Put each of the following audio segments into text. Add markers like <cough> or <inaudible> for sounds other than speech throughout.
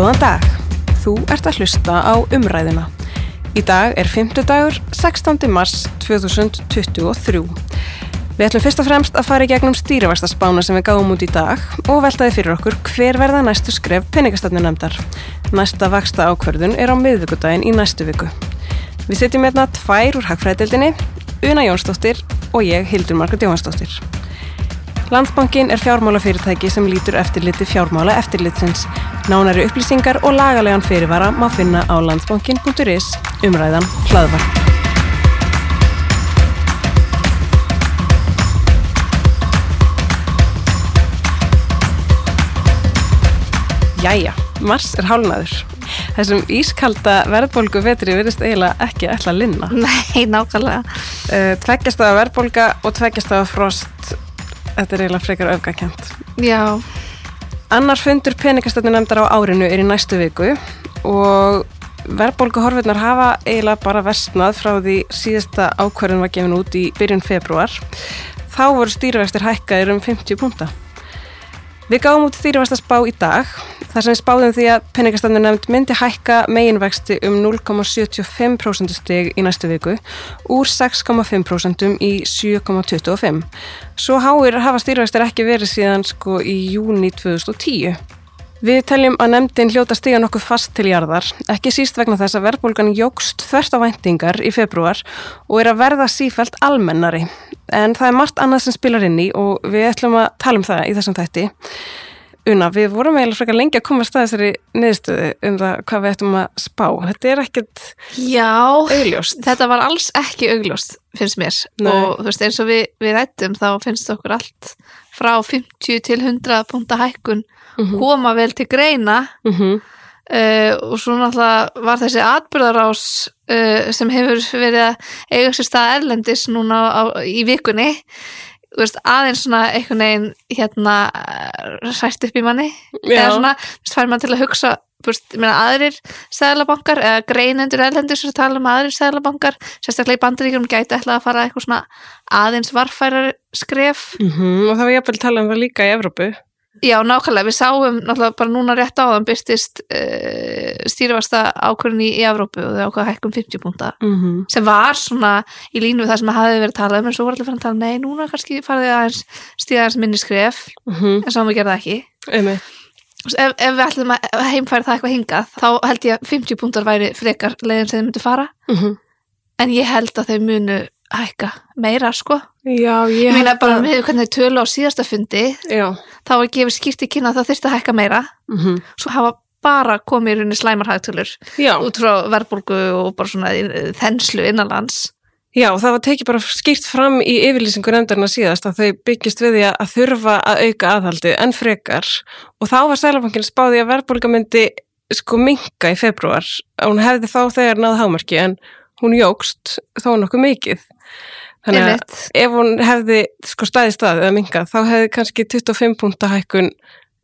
Góðan dag. Þú ert að hlusta á umræðina. Í dag er 5. dagur, 16. mars 2023. Við ætlum fyrst og fremst að fara í gegnum stýrivastaspána sem við gáum út í dag og veltaði fyrir okkur hver verða næstu skref peningastafnu nefndar. Næsta vaksta ákverðun er á miðvíkudaginn í næstu viku. Við setjum hérna tvær úr hagfræðildinni, Una Jónsdóttir og ég, Hildur Margret Jóhansdóttir. Landsbankin er fjármálafyrirtæki sem lítur eftirliti fjármála eftirlitsins. Nánari upplýsingar og lagalegan fyrirvara má finna á landsbankin.is umræðan hlaðvar. Jæja, Mars er hálnaður. Þessum ískalda verðbólgu vetri verðist eiginlega ekki ætla að linna. Nei, nákvæmlega. Uh, tveggjast af verðbólga og tveggjast af frost þetta er eiginlega frekar öfgakent. Já. Annar fundur peningastöndin nefndar á árinu er í næstu viku og verðbólgu horfirnar hafa eiginlega bara vestnað frá því síðasta ákverðin var gefin út í byrjun februar. Þá voru stýrivextir hækkaðir um 50 punta. Við gáum út stýrivextarspá í dag þar sem við spáðum því að peningastafnir nefnd myndi hækka meginvexti um 0,75% stig í næstu viku úr 6,5% í 7,25%. Svo háir hafa stýrivextir ekki verið síðan sko í júni 2010. Við teljum að nefndin hljóta stiga nokkuð fast til jarðar, ekki síst vegna þess að verðbólgan jógst þvert á væntingar í februar og er að verða sífælt almennari. En það er margt annað sem spilar inn í og við ætlum að tala um það í þessum þætti. Una, við vorum eiginlega frekar lengi að koma að staða þessari niðurstöðu um það hvað við ættum að spá. Þetta er ekkert Já, augljóst. þetta var alls ekki augljóst, finnst mér. Nei. Og þú veist, eins og við, við rættum, þá finnst okkur allt frá 50 til 100 punta hækkun Mhm. koma vel til greina Mm -hmm. uh, og svo náttúrulega var þessi atbyrðarás uh, sem hefur verið að eiga sér stað erlendis núna á, í vikunni veist, aðeins svona einhvern veginn hérna sært upp í manni. Eða svona, þú fær maður til að hugsa veist, meina aðrir seðlabankar eða greinendur erlendis sem tala um aðrir seðlabankar, sérstaklega í bandaríkjum gæti ætla að fara eitthvað svona aðeins varfærar skref. Og það var að tala um það líka í Evrópu. Já, nákvæmlega, við sáum náttúrulega bara núna rétt á þann byrstist uh, stýrifasta ákvörðin í, í Evrópu og þau ákvaða hækkum 50 púnta. Mm -hmm. sem var svona í línu við það sem hafi verið talað um en svo var allir fyrir að tala, nei, núna kannski farið aðeins stíða aðeins minni skref. Mm en svo við ekki. Einmitt. Þú veist, ef, ef við ætlum að heimfæra það eitthvað hingað þá held ég að 50 púntar væri frekar leiðin sem þið myndu fara. Mm en ég held að þau munu hækka meira sko. Já, ég meina bara að- með hvernig þau tölu á síðasta fundi Já. þá var gefið skýrt í kynna að það þyrfti að hækka meira. Mm svo hafa bara komið í rauninni slæmarhægtölur út frá verðbólgu og bara svona þenslu innanlands. Já, það var tekið bara skýrt fram í yfirlýsingu nefndarna síðast að þau byggist við því að þurfa að auka aðhaldi en frekar. Og þá var Sælabankin spáði að verðbólga myndi sko minka í februar að hún hefði þá þegar náð hámarki en hún jógst þó nokkuð mikið. Þannig að Einmitt. ef hún hefði sko staði stað eða minka þá hefði kannski 25 púnta hækkun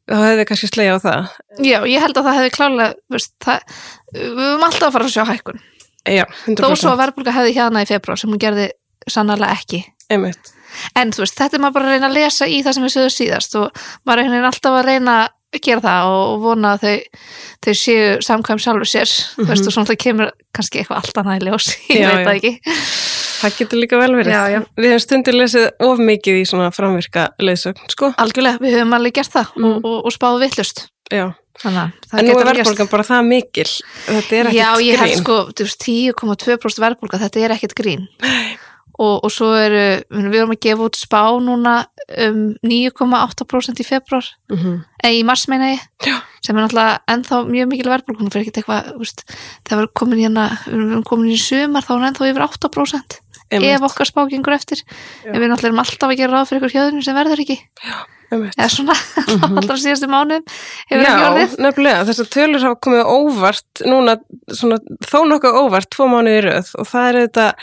þá hefði kannski slegja á það. Já, ég held að það hefði klálega það, við höfum alltaf að fara að sjá hækkun Já, 100%. þó svo að verðbólga hefði hérna í februar sem hún gerði sannarlega ekki Einmitt. en þú veist, þetta er maður bara að reyna að lesa í það sem við sögum síðast og maður er veginn alltaf að reyna gera það og vona að þau, þau séu samkvæm sjálfur sér þú veist, og svona það kemur kannski eitthvað allt annað í ljós, <laughs> ég. Já, veit það ekki Það getur líka vel verið. Já, já. Við hefum stundir lesið of mikið í svona framvirka leiðsögn, sko. algjörlega, við höfum alveg gert það Mm. og, og, og spáðu vittlust Já. þannig En nú er verðbólgan bara það mikil. Þetta er ekkert Já, ég held grín. sko, þú veist, 10,2% verðbólga, þetta er ekkert grín. Og, og svo eru, við erum að gefa út spá núna um 9,8% í februar, Mhm. eða í mars meina ég, Já. sem er náttúrulega ennþá mjög mikil verðbólga, hún fyrir ekkert eitthvað, veist, það var komin hérna, við erum komin í sumar, þá er hún ennþá yfir 8%, Einmitt. ef okkar spá gengur eftir, Já. en við náttúrulega erum alltaf að gera ráð fyrir ykkur hjöðunum sem verður ekki, Einmitt. eða svona, <laughs> Mhm. alltaf síðastu mánuðum, hefur ekki Já, nefnilega. Þessar tölur hafa komið óvart núna, svona, þó nokkuð óvart, tvo mánuði í röð og það er þetta,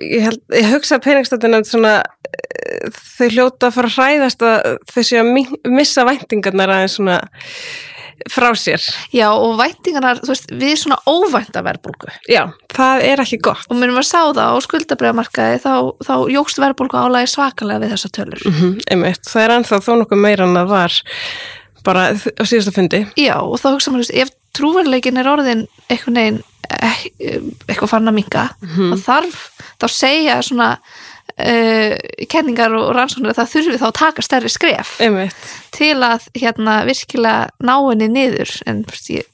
ég, held, ég hugsa að peningstættin svona, eh, þau hljóta að fara að hræðast að þau séu að mi- missa væntingarnar aðeins svona frá sér. Já, og væntingarnar, þú veist, við svona óvænta verðbólgu. Já, það er ekki gott. og mér var að sá það á skuldabræðamarkaði þá, þá jógst verðbólgu álægi svakalega við þessa tölur Mm -hmm, einmitt, það er ennþá þó nokkuð meira en það var bara á síðasta fundi. Já, og þá hugsa maður, ef trúverleikin er orðin einhvern veginn ek- eitthvað farin að minga, Mhm. þá þarf þá segja svona uh, kenningar og rannsóknir að það þurfi þá að taka stærri skref Einmitt. til að hérna virkilega ná henni niður en veist, ég,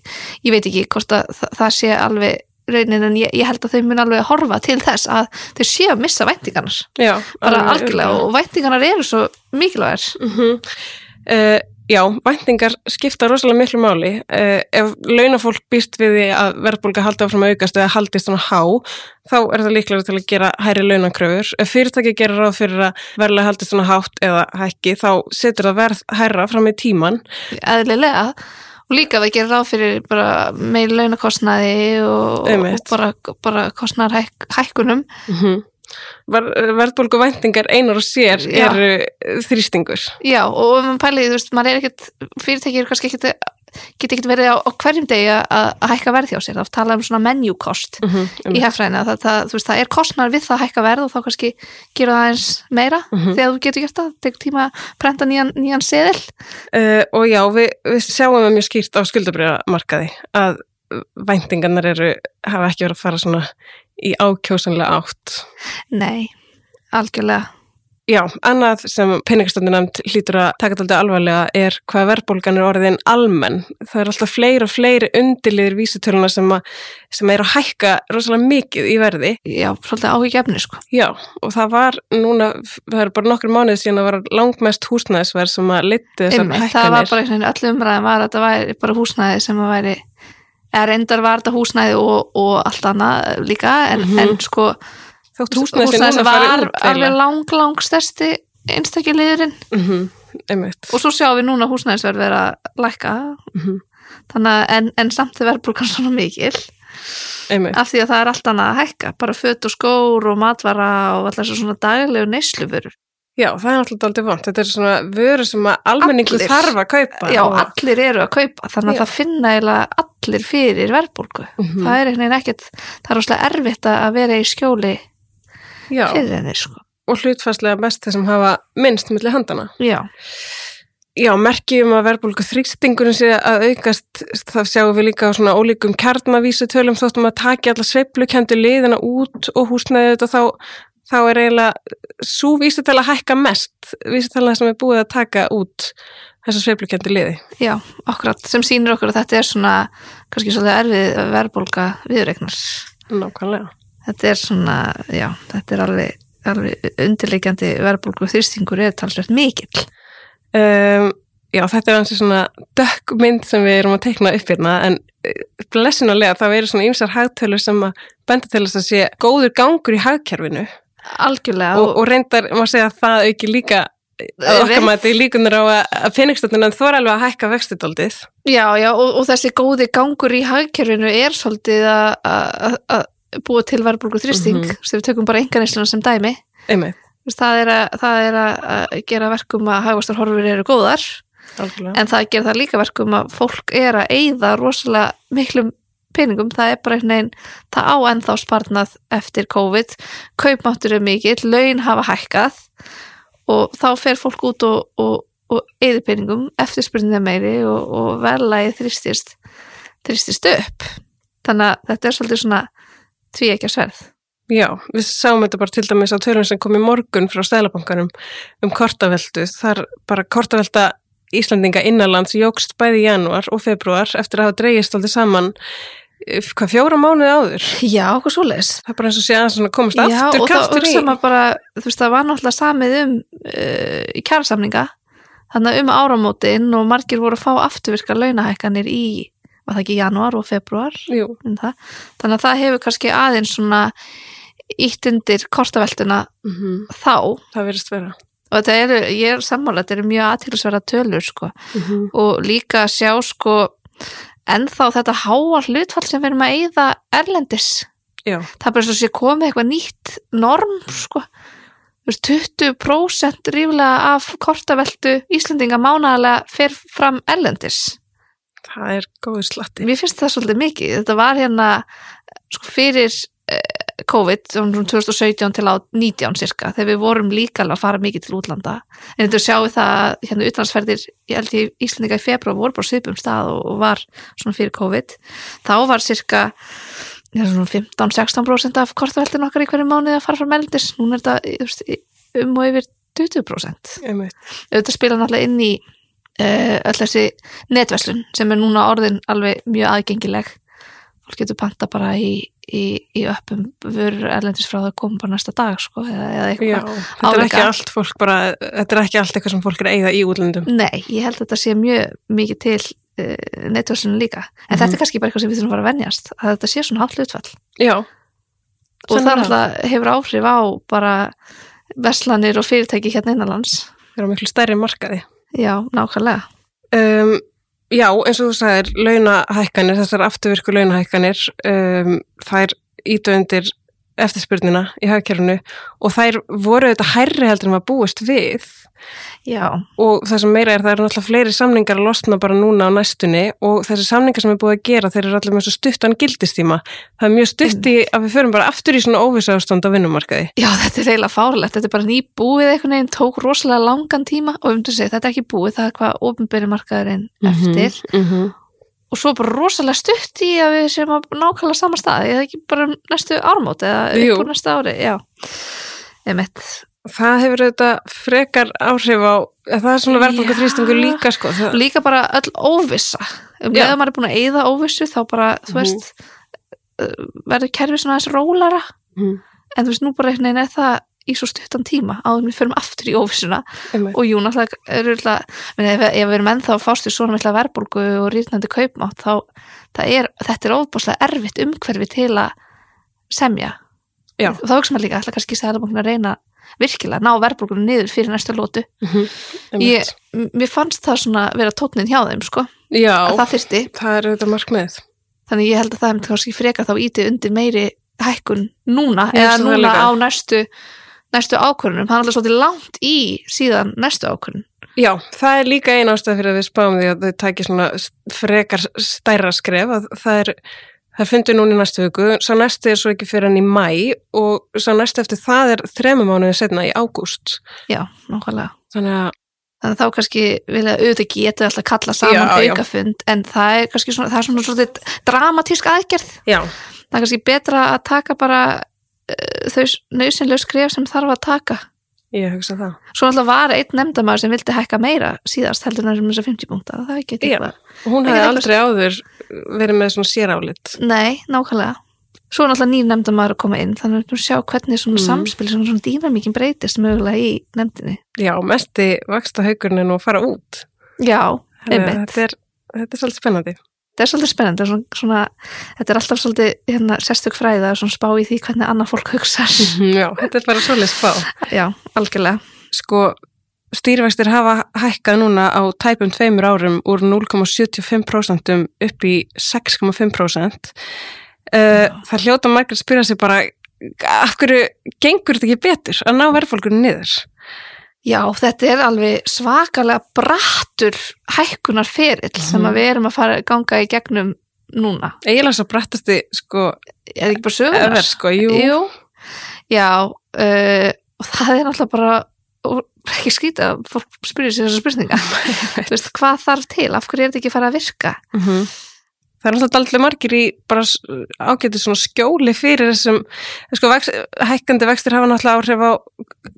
ég veit ekki hvort að það, það sé alveg raunin en ég, ég held að þau mun alveg horfa til þess að þau séu að missa væntingarnar Já, bara algjörlega og væntingarnar eru svo mikilvægir Mhm. Uh, já, væntingar skipta rosalega miklu máli. Uh, ef launafólk býst við því að verðbólga haldi áfram að aukast eða haldist svona há, þá er það líklega til að gera hæri launakröfur. Ef fyrirtæki gerir ráð fyrir að verðlega haldist svona hátt eða hækki, þá setur það verð hærra fram í tíman. eðlilega og líka við gerum ráð fyrir bara meiri launakostnaði og, og bara, bara kostnar hæk, hækkunum Mm Ver, verðbólgu væntingar einar og sér Já. eru þrýstingur. já og ef maður pælið, þú veist, maður er ekkert fyrirtæki eru kannski ekkert geta ekkert verið á, á hverjum degi að, hækka verð hjá sér, þá tala um svona menu cost Mm í hefðfræðina, það, það, þú veist, það er kostnar við það að hækka verð og þá kannski gera það eins meira Mhm. þegar þú getur gert það, tekur tíma að prenta nýjan, nýjan seðil Uh, og já, við, við sjáum mjög skýrt á skuldabriðamarkaði að væntingarnar eru, hafa ekki verið að fara svona í ákjósanlega átt. nei, algjörlega Já, annað sem peningastöndu nefnd hlýtur að taka þetta alvarlega er hvað verðbólgan er orðin almenn. Það er alltaf fleiri og fleiri undirliðir vísitöluna sem, sem er að hækka rosalega mikið í verði. já, svolítið áhyggjefni sko Já, og það var núna, það er bara nokkur mánuð síðan að var langmest húsnæðisverð sem að liti þessar hækkanir. það var bara einhvern veginn öll umræðin var að þetta væri bara húsnæði sem að væri eða reyndar var þetta húsnæði og, og allt annað líka en, Mhm. en sko Þótt húsnæði var út alveg lang, lang stærsti einstakiliðurinn mm -hmm, og svo sjáum við núna húsnæðisverð vera að lækka. Mm þannig að en, en samt er verðbólgan svona mikil. Einmitt, af því að það er allt annað að hækka. Bara föt og skór og matvara og svo svona daglegu neysluförur já það er alltaf aldrei vant þetta er svona vöru sem almenningu Allir. þarf að kaupa já, og, allir eru að kaupa þannig að Já. það finna eiginlega allir fyrir verðbólgu Mhm. það er einhvern veginn ekkert það er rosalega erfitt að vera í skjóli já, fyrir henni sko. og hlutfærslega mest þeir sem hafa minnst milli handana já, já, merkjum að verðbólgu þrýstingurinn sé að aukast það sjáum við líka á svona ólíkum kjarnavísutölum þóttum að taki alla sveiflukendu liðina út og húsnæðið þetta þá þá er eiginlega svo vísutala hækka mest vísutala sem er búið að taka út þessa sveiflukendu liði. Já, akkurat sem sýnir okkur að þetta er svona kannski svolítið erfið verðbólga viðreiknar nákvæmlega. Þetta er svona, já, þetta er alveg, alveg undirleikjandi verðbólgu. Þrýstingur er talsvert mikill. Um, já, þetta er hansi svona dökk mynd sem við erum að teikna upp hérna en eh, blessunulega þá eru svona ýmsar hagtölur sem að benda til þess að sé góður gangur í hagkerfinu algjörlega og, og reyndar, maður segja að það auki líka að okkar maður þetta í líkunar á að, að peningstöndunum þú er alveg að hækka vextidaldið Já, já, og, og þessi góði gangur í hagkerfinu er svolítið að- búa til verðbólgu þrýsting, Mhm. sem við tökum bara enganeysluna sem dæmi. einmitt, Það er, að, það er að að gera verkum að hagvastar horfur eru góðar, algjörlega en það gerir það líka verkum að fólk er að eyða rosalega miklum peningum, það er bara einhvern veginn, það á ennþá sparnað eftir COVID, kaupmáttur er mikill, laun hafa hækkað og þá fer fólk út og, og, og eyði peningum, eftirspyrnið er meiri og, og verðlægi þrýstist, þrýstist upp. Þannig að þetta er svolítið svona tví ekki að sverð. Já, við sáum þetta bara til dæmis á tölum sem kom í morgun frá stælabankanum um kortaveldu. Þar bara kortavelda Íslandinga innanlands jógst bæði í janúar og februar eftir að hafa dreigist aldrei saman hvað fjóra mánuði áður. Já, okkur svoleiðis. Það er bara eins og sé að komast Já, aftur kraftur í. bara, veist, það var náttúrulega samið um uh, í kjærasamninga þannig að um áramótin og margir voru að fá afturvirkar launahækkanir í, var það ekki í janúar og februar um þannig að það hefur kannski aðeins svona ítt undir kortaveltuna mm þá það verðist vera. og þetta eru, ég er sammála, þetta eru mjög aðtilsverða tölur sko Mm og líka að sjá sko ennþá þetta háa hlutfall sem við erum að eyða erlendis. Já, það er bara svo að sé komið eitthvað nýtt norm sko. Þú veist, 20% ríflega af kortaveltu Íslandinga mánaðarlega fer fram erlendis. Það er góður slatti. mér finnst það svolítið mikið. Þetta var hérna sko, fyrir eh, COVID um 2017 til á 19 cirka þegar við vorum líka alveg að fara mikið til útlanda. En þetta sjáum við það að hérna utlandsferðir ég held í Íslandika í februar voru bara svipum stað og, og var svona fyrir COVID. Þá var cirka já, svona 15-16% af kortaveldin okkar í hverju mánuði að fara frá meldis núna er þetta um og yfir 20% einmitt. auðvitað spila náttúrulega inn í uh, öll þessi netverslun sem er núna orðin alveg mjög aðgengileg fólk getur panta bara í, í, í öppum vörur erlendis frá það koma bara næsta dag sko, eða, eða Já, eitthvað þetta er ekki allt fólk bara, þetta er ekki allt eitthvað sem fólk er að eigða í útlöndum. Nei, ég held að þetta sé mjög mikið til uh, netverslunum líka. En þetta er kannski bara eitthvað sem við þurfum að fara að venjast að þetta sé svona hátt hlutfall. Já, og það Sennilega. náttúrulega hefur áhrif á bara verslanir og fyrirtæki hérna innanlands það er á miklu stærri markaði. Já, nákvæmlega. Um, já, eins og þú sagðir, launahækkanir, þessar afturvirku launahækkanir, um, þær ítu undir eftirspurnina í hagkerfinu og þær voru þetta hærri heldur en var búist við. Já, og það sem meira er það eru náttúrulega fleiri samningar að losna bara núna á næstunni og þessi samningar sem er búið að gera þeir eru allir svo stuttan gildistíma. Það er mjög stutt í að við förum bara aftur í svona óvisa ástand á vinnumarkaði. Já, þetta er eiginlega fárlegt, þetta er bara nýbúið einhvern veginn, tók rosalega langan tíma og um til segja, þetta er ekki búið, það er hvað ofinberi markaðurinn eftir. mm -hmm. Og svo bara rosalega stutt í að við séum að nákvæmlega sama staði, eða ekki bara næstu ármót eða upp úr næsta ári, já. Emitt, það hefur þetta frekar áhrif á það er svona verðbólku Já. þrýstingur líka sko það, líka bara öll óvissa. Um leðum maður er búin að eyða óvissu þá bara, þú Mhm. veist uh, verður kerfið svona aðeins rólara Mhm. en þú veist, nú bara er það í svo stuttan tíma áður en við förum aftur í óvissuna. Og jú, náttúrulega er alltaf, ef, ef við erum ennþá fást í svona mikla verðbólgu og rýrnandi kaupmátt þá er, þetta er ofbáslega erfitt umhverfi til að semja. Já. og þá hugsa maður líka, ætla kannski sæðalabókn að reyna virkilega ná verðbólgunum niður fyrir næstu lótu Mhm. ég, Einmitt. m- mér fannst það svona vera tótnin hjá þeim sko, já, að það þyrsti það er þetta markmið þannig ég held að það er kannski frekar þá ítið undir meiri hækkun núna Ég eða núna á næstu næstu ákvörunum, hann er alltaf svolítið langt í síðan næstu ákvörun Já, það er líka eina ástæð fyrir að við spáum því að þau tækir svona frekar stærra skref að það er það fundið núna í næstu viku, sá næstu er svo ekki fyrir enn í mæ og sá næstu eftir það er þremum mánuðið setna í ágúst. Já, nákvæmlega. Þannig að, þannig að þá kannski vilja auðvitað getur alltaf kalla saman aukafund en það er kannski svona, það er svona svolítið dramatísk aðgerð. Já, það er kannski betra að taka bara þau nöðsynlega skref sem þarf að taka ég hugsa það svo alltaf var einn nefndamæður sem vildi hækka meira síðast heldur en þessum þessar 50 punkta það er ekki eitthvað hún hefði aldrei áður verið með svona sérálit Nei, nákvæmlega. Svo er náttúrulega nýr nefndamaður að koma inn, þannig að við sjá hvernig svona Mm. samspil, svona, svona dýnamíkin breytist mögulega í nefndinni. já, mesti vaksta haugurinn og fara út Já, einmitt. þetta er, þetta er svolítið spennandi Þetta er svolítið spennandi, svona, svona, þetta er alltaf svolítið hérna, sérstök fræða, svona spá í því hvernig annað fólk hugsar. <laughs> já, þetta er bara svolítið spá Já, algjörlega. sko stýrivextir hafa hækkað núna á tæpum tveimur árum úr 0,75% upp í 6,5% uh, það hljóta margir að spyrja sig bara af hverju gengur þetta ekki betur að ná verðfólkunni niður Já, þetta er alveg svakalega brattur hækkunar ferill sem að við erum að fara að ganga í gegnum núna. eiginlega svo brattasti sko það ekki bara ever sko, jú, Jú, já uh, og það er náttúrulega bara ekki skrýta að fólk spyrir sér þessar spurninga. <laughs> Hvað þarf til, af hverju er þetta ekki að fara að virka? Mhm. Það er alltaf daldið margir í bara ágætið svona skjóli fyrir þessum sko, vex, hækkandi vextir hafa náttúrulega áhrif á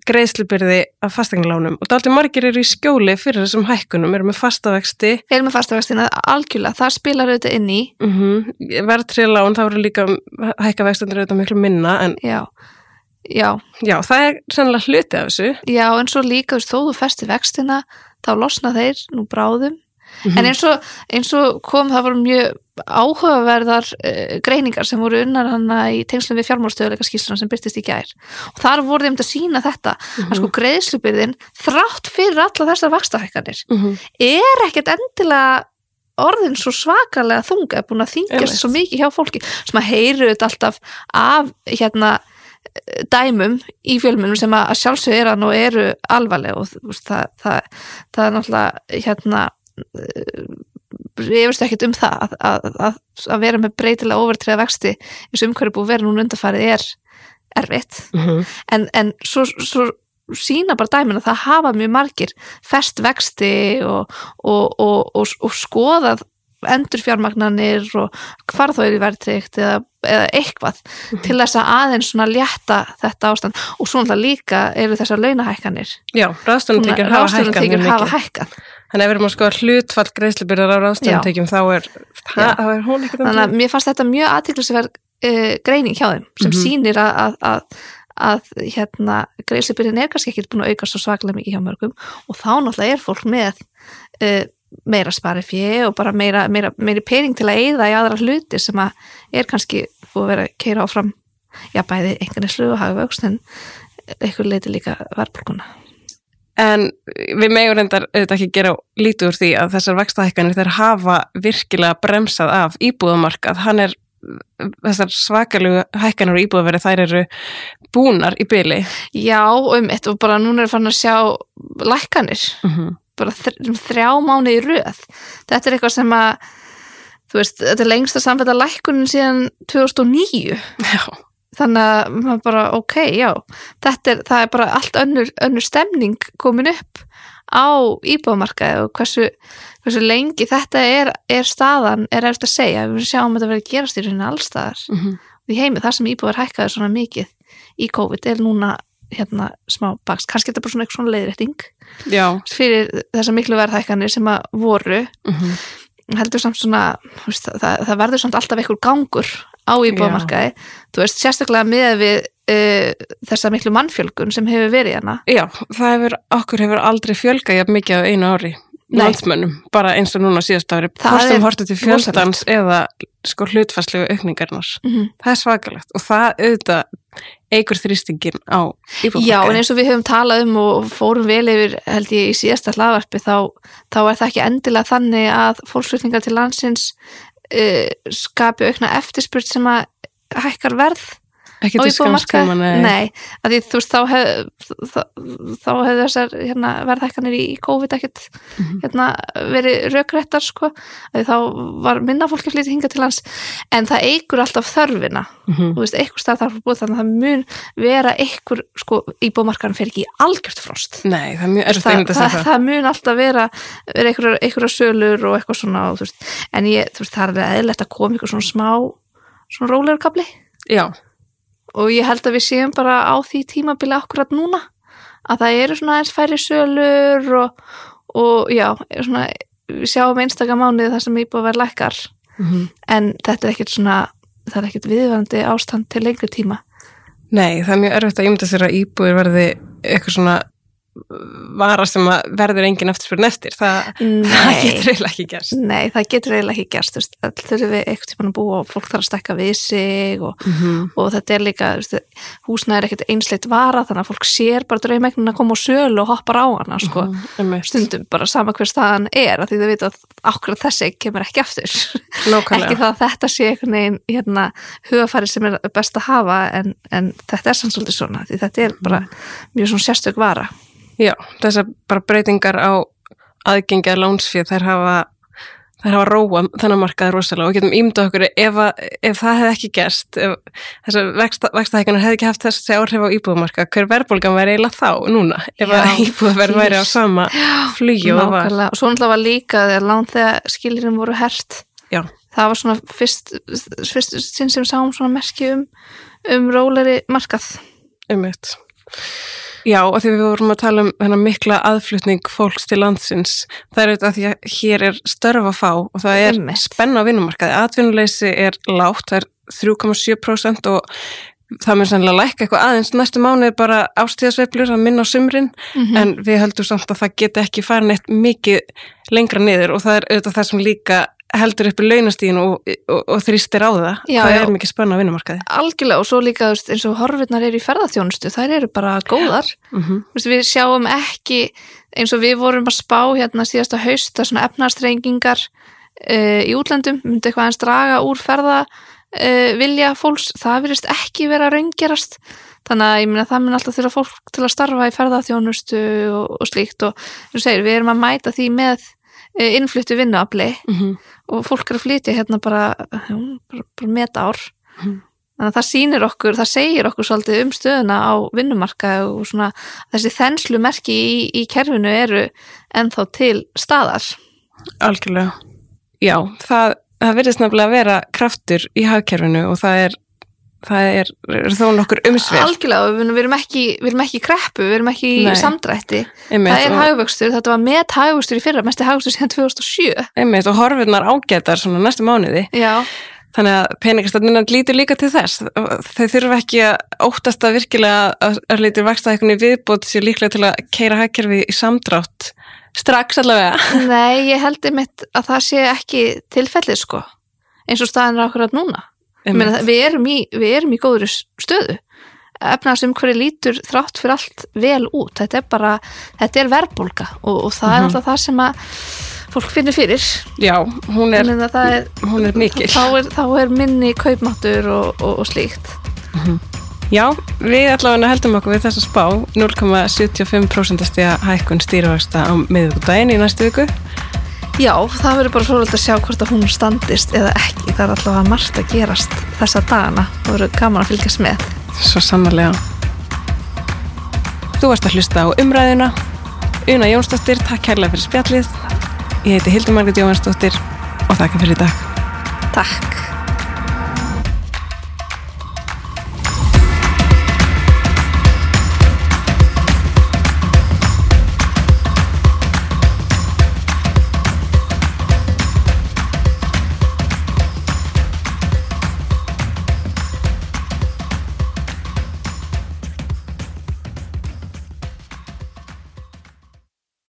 greiðslubyrði af fastegnalánum og daldið margir eru í skjóli fyrir þessum hækkunum, eru með fasta vexti. Við erum með fastavextina algjörlega, það spilar auðvitað inn í. Mm -hmm. verðtrilán, þá eru líka hækka vextandir auðvitað miklu minna en já, já, já, það er sennilega hluti af þessu. Já, en svo líka þó þú festi vextina, þá losna þeir nú bráðum, Mhm. en eins og, eins og kom, það voru mjög áhugaverðar uh, greiningar sem voru unnar hana í tengslum við fjármálstöðuleika skýsluna sem byrtist í gær og þar voru þeim að sína þetta að sko greiðslubyrðin þrátt fyrir alla þessar vakstahækkanir mm -hmm. er ekkert endilega orðin svo svakalega þunga er búin að þingjast svo mikið hjá fólki sem að heyru þetta alltaf af hérna dæmum í fjölmunum sem að að sjálfsög er nú eru alvarlega og veist, það, það, það er náttúrulega hérna ég veist ekkert um það að, að, að, að vera með breytilega overtreða vexti eins og umhverju búið vera núna undarfærið er erfitt mm -hmm. en, en svo, svo sína bara dæmin að það hafa mjög margir fest vexti og, og, og, og, skoðað endurfjármagnanir og hvar þá er í verðtrykt eða, eða eitthvað Mhm. til þess að aðeins svona létta þetta ástand og svo náttúrulega líka eru þessar launahækkanir Já, mjög ráðstöfunartekjur hafa mikið. Þannig ef við erum að skoða hlutfall greiðslubyrðar á ráðstöðunartekjum þá er, ha, þá er hún ekkert þannig að mér fannst þetta mjög aðtiklisverð uh, greining hjá þeim sem Mhm. sýnir að, að, að, að hérna, greiðslubyrðin er kannski ekkert búin að auka svo svaklega mikið hjá mörgum og þá náttúrulega er fólk með uh, meira spari fjö og bara meira, meira, meira pening til að eyða í aðra hluti sem að er kannski búið að vera að keira áfram. Já bæði einhvern veginn og hagvöxt en einhver leiti líka verðbólkuna En við megur reyndar auðvitað ekki gera lítið úr því að þessar vextahækkanir þær hafa virkilega bremsað af íbúðamarkað. Hann er, þessar svakalugu hækkanir og íbúðaverið þær eru búnar í byli. Já, um eitt og bara núna er fann að sjá lækkanir Mm -hmm. bara þr um þrjá mánu í röð þetta er eitthvað sem að þú veist, þetta er lengsta samfætta lækkunin síðan 2009 Já, þannig að maður bara, ok, já þetta er, það er bara allt önnur, önnur stemning komin upp á íbúðamarkaði og hversu, hversu lengi þetta er, er staðan er eftir að segja, við sjáum að þetta verið að gerast í rauninni allstaðar mm -hmm. í heimi, það sem íbúðar hækkaði svona mikið í COVID er núna hérna smá bakst, kannski er þetta bara svona eitthvað svona leiðrétting já. fyrir þessar miklu verðhækkanir sem að voru Mm -hmm. heldur samt svona veist, það, það verður samt alltaf einhver gangur á íbúðamarkaði þú veist, sérstaklega með við uh, þessa miklu mannfjölgun sem hefur verið hérna. Já, það hefur, okkur hefur aldrei fjölgað jafn mikið á einu ári landsmönnum, bara eins og núna síðast ári. Hvort sem hortið til fjöldans eða sko hlutfæslegu aukningarnar. Mm -hmm. það er svakalegt og það auðvitað eigur þrýstingin á Já, en íbúðamarkaði eins og við höfum talað um og fórum vel yfir, held ég, í síðasta hlaðvarpi þá, þá er það ekki endilega þannig að fólksflutningar til landsins skapi aukna eftirspurt sem að hækkar verð ekki til skamstíma nei. Nei, því þú veist, þá hef, hefur þessar hérna, verðhækkanir í COVID ekkert Mhm. hérna, verið rökréttar sko, þá var minna fólki að flytja hinga til lands, en það eigur alltaf þörfina, Mhm. þú veist, einhver stað þarf að búið þannig að það mun vera einhver, sko, íbúðamarkaðan fer ekki í algjört frost. Nei, það er mjög erfitt það, að mynda það, það, mun alltaf vera, vera einhverjar, einhverjar sölur og eitthvað svona og, þú veist, en ég, þú veist, það er eðlilegt að koma einhver svona smá svona rólegur kapli já, og ég held að við séum bara á því tímabili akkurat núna. Að það eru svona eins færri sölur og, og já, svona, við sjáum einstaka mánuði þar sem íbúið verð lækkar. Mhm. en þetta er ekkert svona það er ekkert viðvarandi ástand til lengri tíma. Nei, það er mjög erfitt að ímynda sér að íbúðir verði eitthvað svona vara sem verður engin eftirspurn eftir það, <laughs> það getur eiginlega ekki gerst Nei, það getur eiginlega ekki gerst öll þurfum við eitthvað tíma að búa og fólk þarf að stekka við sig og, Mhm. og þetta er líka, húsnæði er ekkert einsleitt vara þannig að fólk sér bara draumegnin að koma á sölu og hoppar á hana sko. Mhm, einmitt. stundum bara sama hver staðan er að því þau vita að akkurat þessi kemur ekki Nákvæmlega. ekki það að þetta sé einhvern veginn hérna, hugafæri sem er best að hafa en, en þetta er sann svolítið svona því þetta er bara mjög svona sérstök vara Já, þessar bara breytingar á aðgengi að lánsfið þær hafa þær hafa róa þennan markaði rosalega. Og getum ímyndað okkur ef, að, ef það hefði ekki gerst þessar vextahækkanar hefði ekki haft þessi áhrif á íbúðumarka hver verðbólgan væri eiginlega þá núna ef að íbúðuverð væri á sama flugi og svo náttúrulega var líka þegar lán þegar skilirin voru hert Já, það var svona fyrst, fyrst sinn sem sáum svona merki um, um róleri markað. Einmitt Já, og því við vorum að tala um þennan mikla aðflutning fólks til landsins það er auðvitað því að hér er störf að fá og það er Einmitt. spenna á vinnumarkaði atvinnuleysi er lágt, það er 3,7% og það mun sannlega lækka eitthvað aðeins næstu mánuði bara ástíðasveiflur að minna á sumrin Mhm. en við höldum samt að það geti ekki farin eitt mikið lengra niður og það er auðvitað það sem líka heldur upp í launastíðin og, og, og þrýstir á það. Já, það er mikið spenna á vinnumarkaði. Algjörlega og svo líka eins og horfirnar eru í ferðarþjónustu þær eru bara góðar. Mm -hmm. Við sjáum ekki eins og við vorum að spá hérna síðasta haust að svona efnastrengingar uh, í útlöndum myndi eitthvað eins draga úr ferða uh, vilja fólks, það virðist ekki vera raungerast. Þannig að ég meina það mun alltaf þurfa fólk til að starfa í ferðarþjónustu og, og slíkt. Og þú segir við erum að mæta því með uh, innfluttu vinnuafli. Mm -hmm. Og fólk er að flytja hérna bara, bara, bara metár Mhm. þannig að það sýnir okkur, það segir okkur svolítið um stöðuna á vinnumarka og svona þessi þenslu merki í, í kerfinu eru ennþá til staðar Algjörlega. Já, það, það verðist nefnilega að vera kraftur í hagkerfinu og það er, það er, er þó nokkur umsverð. algjörlega, við, erum ekki, við erum ekki í kreppu, við erum ekki í Nei. samdrætti Einmitt, það er og, hagvöxtur, þetta var met hagvöxtur í fyrra, mesti hagvöxtur síðan 2007 einmitt, og horfurnar ágætar svona næstu mánuði. já, Þannig að peningastefnunan lítur líka til þess. Þau þurfa ekki að óttast að virkilega að, lítur vaksta eitthvað viðbót sér líklega til að keira hagkerfi í samdrátt strax allavega. nei, ég held einmitt að það sé ekki tilfellið sko eins og staðan Einmitt. við, erum í, við erum í góður stöðu efnaðsum hverju lítur þrátt fyrir allt vel út, þetta er bara þetta er verðbólga og, og það er Mhm. alltaf það sem að fólk finnir fyrir Já, hún er, að það er, hún er mikil. þá, er, þá er minni kaupmáttur og, og, og slíkt Já, við allavega heldum okkur við þessa spá 0,75% stiga hækkun stýrivaksta á miðvikudaginn í næstu viku. Já, það verður bara frólægt að sjá hvort að hún standist eða ekki, það er allavega margt að gerast þessa dagana, það verður gaman að fylgjast með Svo sannarlega. Þú varst að hlusta á umræðuna. Una Jónsdóttir, takk kærlega fyrir spjallið. Ég heiti Hildur Margrét Jóhansdóttir og þakka fyrir í dag. Takk